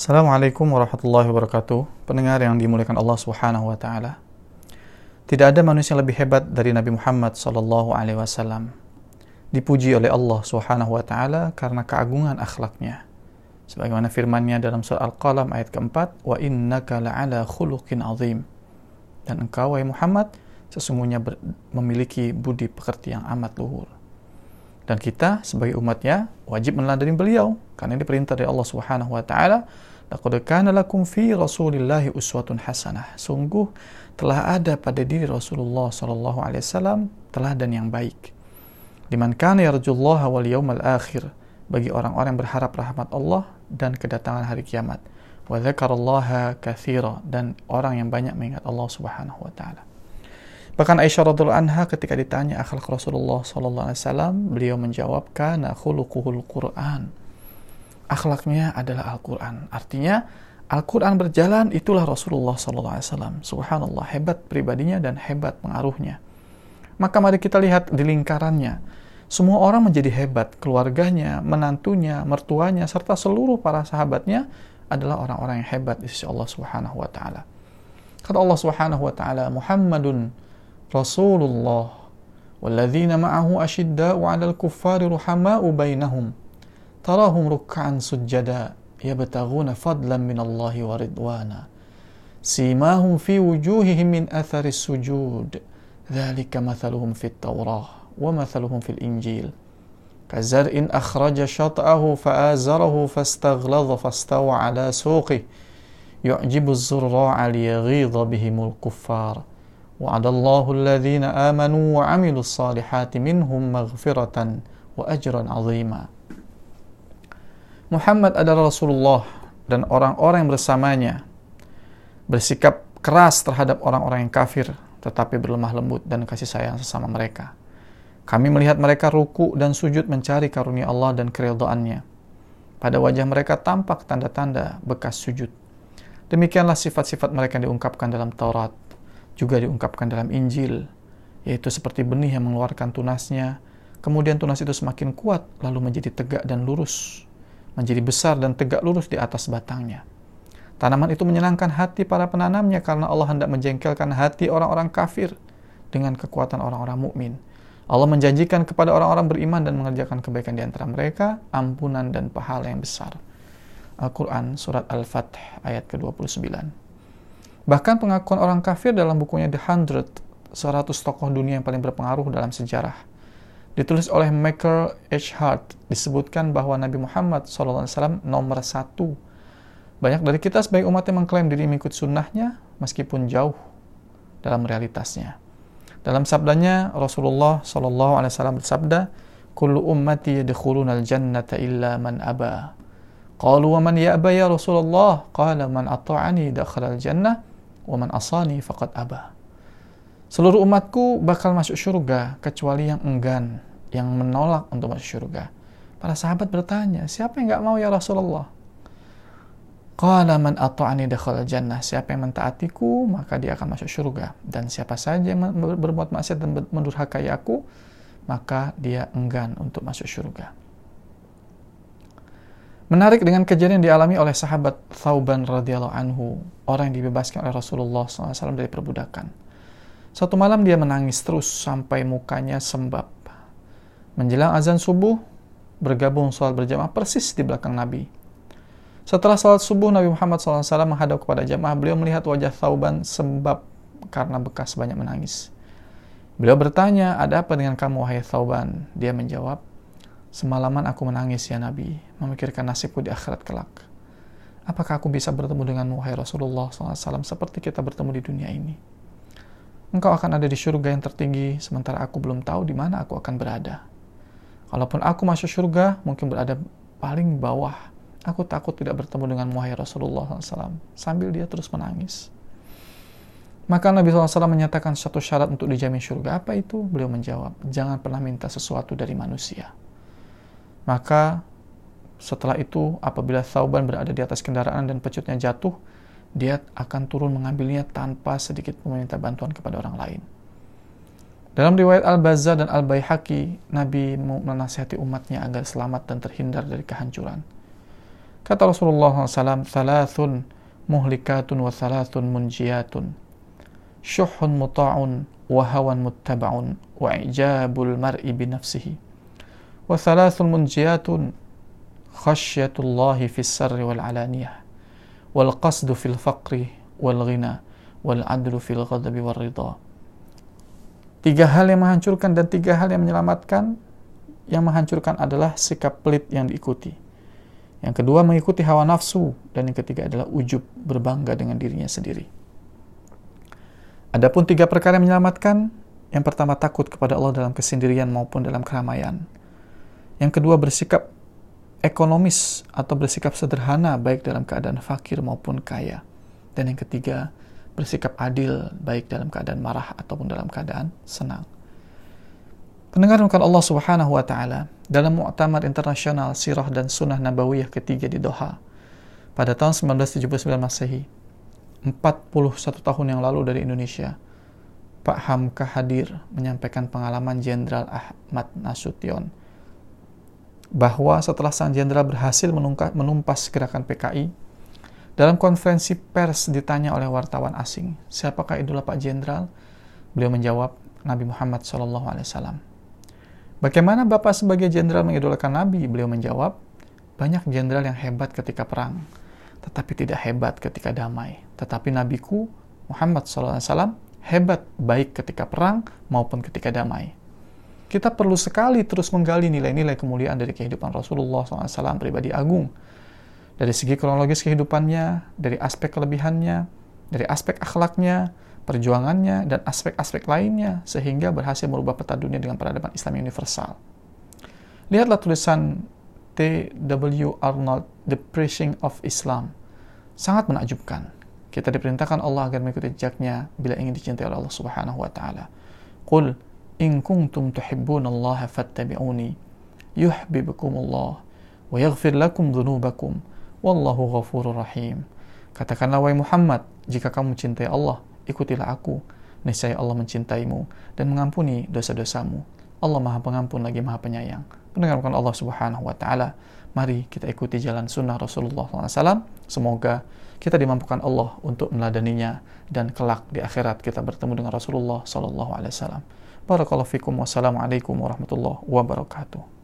Assalamualaikum warahmatullahi wabarakatuh. Pendengar yang dimuliakan Allah Subhanahu wa taala. Tidak ada manusia lebih hebat dari Nabi Muhammad sallallahu alaihi wasallam. Dipuji oleh Allah Subhanahu wa taala karena keagungan akhlaknya. Sebagaimana firman-Nya dalam surah Al-Qalam ayat keempat, "Wa innaka la'ala khuluqin azim." Dan engkau wahai Muhammad sesungguhnya memiliki budi pekerti yang amat luhur. Dan kita sebagai umatnya wajib meneladani beliau karena ini perintah dari Allah Subhanahu wa taala Laqad kana lakum fi Rasulillahi uswatun hasanah. Sungguh telah ada pada diri Rasulullah sallallahu alaihi wasallam teladan yang baik. Liman kana yarjullaha wal yawmal akhir. Bagi orang-orang yang berharap rahmat Allah dan kedatangan hari kiamat. Wa dzakarallaha katsira dan orang yang banyak mengingat Allah Subhanahu wa taala. Bahkan Aisyah radhiallahu anha ketika ditanya akhlak Rasulullah sallallahu alaihi wasallam, beliau menjawab kana khuluquhul Qur'an akhlaknya adalah Al-Quran. Artinya, Al-Quran berjalan, itulah Rasulullah SAW. Subhanallah, hebat pribadinya dan hebat pengaruhnya. Maka mari kita lihat di lingkarannya. Semua orang menjadi hebat, keluarganya, menantunya, mertuanya, serta seluruh para sahabatnya adalah orang-orang yang hebat di sisi Allah Subhanahu wa taala. Kata Allah Subhanahu wa taala, Muhammadun Rasulullah walladzina ma'ahu asyidda'u 'alal kuffari ruhama'u bainahum تراهم ركعا سجدا يبتغون فضلا من الله ورضوانا. سيماهم في وجوههم من أثر السجود. ذلك مثلهم في التوراة ومثلهم في الإنجيل. كزرع أخرج شطأه فآزره فاستغلظ فاستوى على سوقه. يعجب الزراع ليغيظ بهم الكفار. وعد الله الذين آمنوا وعملوا الصالحات منهم مغفرة وأجرا عظيما. Muhammad adalah Rasulullah dan orang-orang yang bersamanya bersikap keras terhadap orang-orang yang kafir tetapi berlemah lembut dan kasih sayang sesama mereka. Kami melihat mereka ruku dan sujud mencari karunia Allah dan keridhaannya. Pada wajah mereka tampak tanda-tanda bekas sujud. Demikianlah sifat-sifat mereka yang diungkapkan dalam Taurat, juga diungkapkan dalam Injil, yaitu seperti benih yang mengeluarkan tunasnya, kemudian tunas itu semakin kuat, lalu menjadi tegak dan lurus, menjadi besar dan tegak lurus di atas batangnya. Tanaman itu menyenangkan hati para penanamnya karena Allah hendak menjengkelkan hati orang-orang kafir dengan kekuatan orang-orang mukmin. Allah menjanjikan kepada orang-orang beriman dan mengerjakan kebaikan di antara mereka ampunan dan pahala yang besar. Al-Quran Surat Al-Fath ayat ke-29 Bahkan pengakuan orang kafir dalam bukunya The Hundred, 100 tokoh dunia yang paling berpengaruh dalam sejarah, ditulis oleh Michael H. Hart disebutkan bahwa Nabi Muhammad SAW nomor satu. Banyak dari kita sebagai umat yang mengklaim diri mengikut sunnahnya meskipun jauh dalam realitasnya. Dalam sabdanya Rasulullah SAW bersabda, "Kullu ummati yadkhuluna al-jannata illa man aba." Qalu wa man ya'ba ya Rasulullah? Qala man ata'ani dakhala al-jannah wa man asani faqad aba. Seluruh umatku bakal masuk surga kecuali yang enggan, yang menolak untuk masuk surga. Para sahabat bertanya, siapa yang nggak mau ya Rasulullah? Qala man ata'ani dakhal jannah. Siapa yang mentaatiku, maka dia akan masuk surga. Dan siapa saja yang berbuat maksiat dan mendurhakai aku, maka dia enggan untuk masuk surga. Menarik dengan kejadian yang dialami oleh sahabat Thauban radhiyallahu anhu, orang yang dibebaskan oleh Rasulullah SAW dari perbudakan. Satu malam dia menangis terus sampai mukanya sembab. Menjelang azan subuh, bergabung sholat berjamaah persis di belakang Nabi. Setelah sholat subuh, Nabi Muhammad SAW menghadap kepada jamaah. Beliau melihat wajah Thauban sembab karena bekas banyak menangis. Beliau bertanya, ada apa dengan kamu, wahai Thauban? Dia menjawab, semalaman aku menangis ya Nabi, memikirkan nasibku di akhirat kelak. Apakah aku bisa bertemu dengan wahai Rasulullah SAW seperti kita bertemu di dunia ini? Engkau akan ada di surga yang tertinggi, sementara aku belum tahu di mana aku akan berada. Kalaupun aku masuk surga, mungkin berada paling bawah. Aku takut tidak bertemu dengan Muhammad Rasulullah SAW. Sambil dia terus menangis. Maka Nabi SAW menyatakan satu syarat untuk dijamin surga. Apa itu? Beliau menjawab, jangan pernah minta sesuatu dari manusia. Maka setelah itu, apabila Thauban berada di atas kendaraan dan pecutnya jatuh, dia akan turun mengambilnya tanpa sedikit meminta bantuan kepada orang lain. Dalam riwayat Al-Bazzar dan Al-Baihaqi, Nabi menasihati umatnya agar selamat dan terhindar dari kehancuran. Kata Rasulullah SAW, Thalathun muhlikatun wa thalathun munjiyatun. Syuhun muta'un wa hawan muttaba'un wa ijabul mar'i binafsihi. Wa thalathun munjiyatun khasyatullahi fis sarri wal alaniyah. Wal qasdu fil faqri wal ghina wal adlu. Tiga hal yang menghancurkan dan tiga hal yang menyelamatkan. Yang menghancurkan adalah sikap pelit yang diikuti yang kedua mengikuti hawa nafsu dan yang ketiga adalah ujub berbangga dengan dirinya sendiri. Adapun tiga perkara yang menyelamatkan, yang pertama takut kepada Allah dalam kesendirian maupun dalam keramaian. Yang kedua bersikap ekonomis atau bersikap sederhana baik dalam keadaan fakir maupun kaya. Dan yang ketiga bersikap adil baik dalam keadaan marah ataupun dalam keadaan senang. Pendengar Allah Subhanahu wa taala, dalam Muktamar Internasional Sirah dan Sunnah Nabawiyah ketiga di Doha pada tahun 1979 Masehi 41 tahun yang lalu dari Indonesia Pak Hamka hadir menyampaikan pengalaman Jenderal Ahmad Nasution bahwa setelah sang jenderal berhasil menumpas gerakan PKI dalam konferensi pers ditanya oleh wartawan asing siapakah idola Pak Jenderal beliau menjawab Nabi Muhammad SAW Bagaimana Bapak sebagai jenderal mengidolakan Nabi? Beliau menjawab, banyak jenderal yang hebat ketika perang, tetapi tidak hebat ketika damai. Tetapi Nabiku Muhammad SAW hebat baik ketika perang maupun ketika damai. Kita perlu sekali terus menggali nilai-nilai kemuliaan dari kehidupan Rasulullah SAW pribadi agung. Dari segi kronologis kehidupannya, dari aspek kelebihannya, dari aspek akhlaknya, perjuangannya, dan aspek-aspek lainnya sehingga berhasil merubah peta dunia dengan peradaban Islam universal. Lihatlah tulisan T.W. Arnold, The Preaching of Islam. Sangat menakjubkan. Kita diperintahkan Allah agar mengikuti jejaknya bila ingin dicintai oleh Allah Subhanahu wa taala. Qul in kuntum tuhibbunallaha fattabi'uni yuhibbukumullah wa yaghfir lakum dhunubakum wallahu ghafurur rahim. Katakanlah wahai Muhammad, jika kamu mencintai Allah, ikutilah aku, niscaya Allah mencintaimu dan mengampuni dosa-dosamu. Allah Maha Pengampun lagi Maha Penyayang. Pendengarkan Allah Subhanahu wa taala. Mari kita ikuti jalan sunnah Rasulullah SAW. Semoga kita dimampukan Allah untuk meladaninya dan kelak di akhirat kita bertemu dengan Rasulullah SAW. Barakallahu fikum wassalamualaikum warahmatullahi wabarakatuh.